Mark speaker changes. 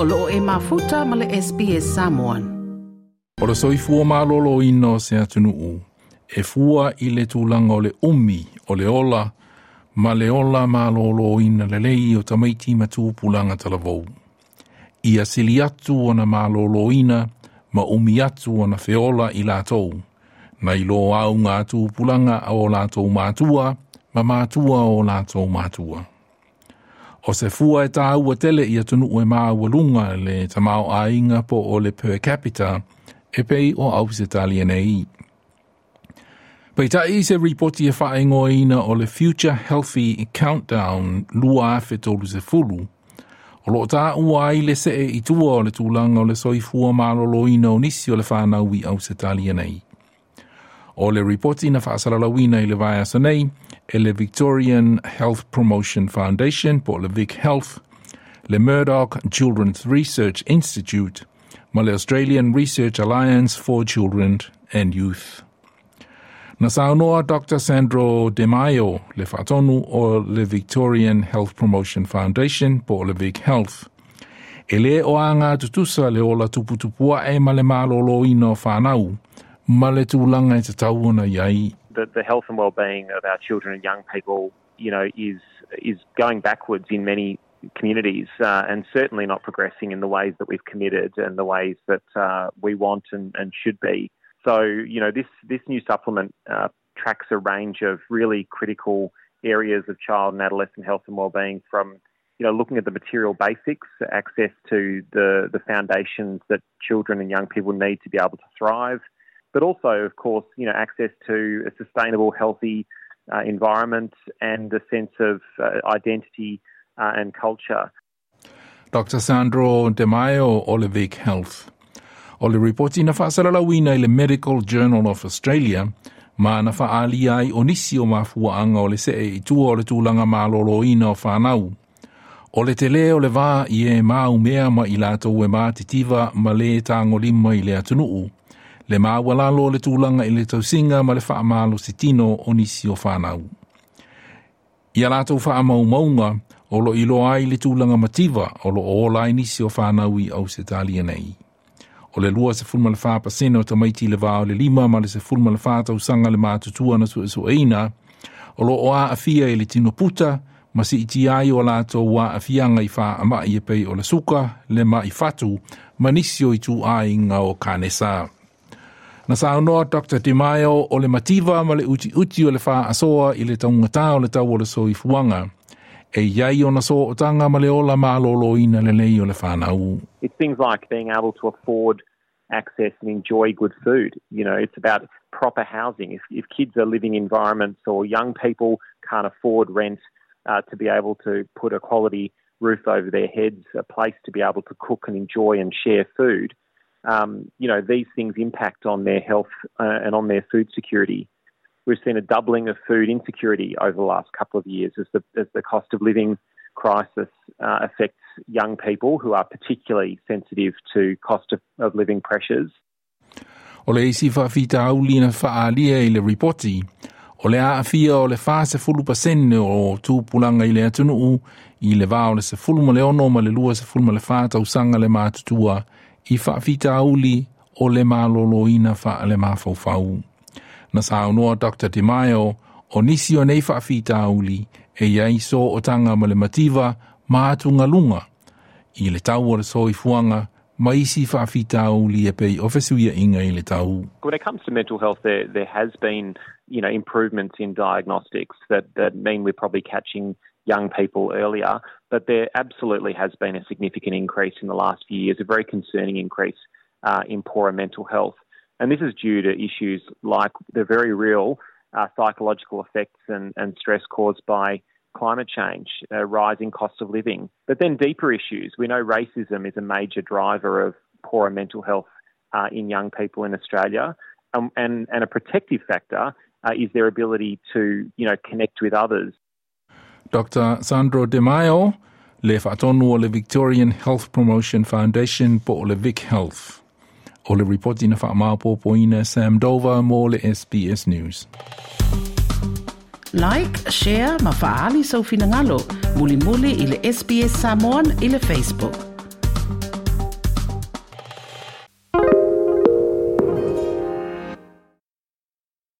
Speaker 1: o loo e mafuta ma le SPS Samoan.
Speaker 2: O le soifua malolo ino se atunu u. E fua i le tūlanga o le umi o le ola, ma le ola malolo ina le lei o tamaiti ma tūpulanga talavou. Ia sili atu o na malolo ina, ma umi atu o na feola i lātou. Na i lo au ngā tūpulanga o lātou mātua, ma mātua o lātou mātua. O se fua e tā ua tele i atunu e mā ua lunga le tamau ainga po o le per capita e pei o au se tali nei. Pei ta i se ripoti e whae ina o le Future Healthy Countdown lua afe tolu se fulu. O lo tā ua ai le se e i tua o le tūlanga o le soifua mālolo ina o nisi o le whanau i au se tali nei. O le ripoti na whaasalalawina i le vai asa e le Victorian Health Promotion Foundation po le Vic Health, le Murdoch Children's Research Institute, ma le Australian Research Alliance for Children and Youth. Na saunoa Dr. Sandro De Maio le whatonu o le Victorian Health Promotion Foundation po le Vic Health. E le o anga tutusa le ola tuputupua e ma le malolo ino whanau, ma le tūlanga i te tauona
Speaker 3: the, the health and well-being of our children and young people, you know, is is going backwards in many communities uh, and certainly not progressing in the ways that we've committed and the ways that uh, we want and, and, should be. So, you know, this this new supplement uh, tracks a range of really critical areas of child and adolescent health and well-being from you know, looking at the material basics, access to the, the foundations that children and young people need to be able to thrive, but also, of course, you know, access to a sustainable, healthy uh, environment and a sense of uh, identity uh, and culture.
Speaker 2: Dr. Sandro De Maio, Olivic Health. O le reporti na whaasalalawina le Medical Journal of Australia, ma na whaali ai o nisi o mafuaanga o le se e i tua o le tūlanga mālolo ina o whanau. O le te le o le vā i e māu mea ma i lato e mā titiva ma le tāngo lima i le atunuu le māwalalo le tūlanga i le tausinga ma le whaamalo se tino o nisi o whanau. Ia lātou whaamau maunga o lo ilo ai le tūlanga mativa o lo o lai nisi o whanau i au se talia nei. O le lua se fulma le whapa o tamaiti le vāo le lima ma le se fulma le whātau sanga le mātutua na su esu eina o lo o a afia i le tino puta ma si iti ai o lātou wa awhianga i wha ama i e pei o le suka le ma i fatu ma nisi o i tū ai ngā o kānesaa. Na Dr. De Maio o le mativa ma le uti uti o le wha asoa i le taungata o le tau o le. E iai so o tanga ma le ola le lei o le whanau.
Speaker 3: It's things like being able to afford access and enjoy good food. You know, it's about proper housing. If, if kids are living in environments or young people can't afford rent uh, to be able to put a quality roof over their heads, a place to be able to cook and enjoy and share food – um, you know, these things impact on their health uh, and on their food security. We've seen a doubling of food insecurity over the last couple of years as the, as the cost of living crisis uh, affects young people who are particularly sensitive to cost of, of living pressures.
Speaker 2: O le isi whawhita auli na whaalia i le ripoti, o le aafia o le whase fulu pasene o tūpulanga i le atunuu i le vāo le se fulu le ono ma le lua se fulu ma le whātau sanga le mātutua whaafita auli o le malolo ina wha le. Na Dr. O nisi o nei whaafita auli e iai so o tanga ma le mativa maatunga lunga. I le tau o le i.
Speaker 3: When it comes to mental health, there, there has been you know, improvements in diagnostics that, that mean we're probably catching young people earlier, but there absolutely has been a significant increase in the last few years, a very concerning increase uh, in poorer mental health. And this is due to issues like the very real uh, psychological effects and, and, stress caused by climate change, uh, rising cost of living. But then deeper issues. We know racism is a major driver of poorer mental health uh, in young people in Australia. Um, and, and a protective factor uh, is their ability to, you know, connect with others.
Speaker 2: Dr. Sandro De Maio, le whaatonu o le Victorian Health Promotion Foundation po o le Vic Health. O le reporti na ina Sam Dover mo le SBS News.
Speaker 1: Like, share, ma faali sau finangalo, muli muli i SBS Samoan i Facebook.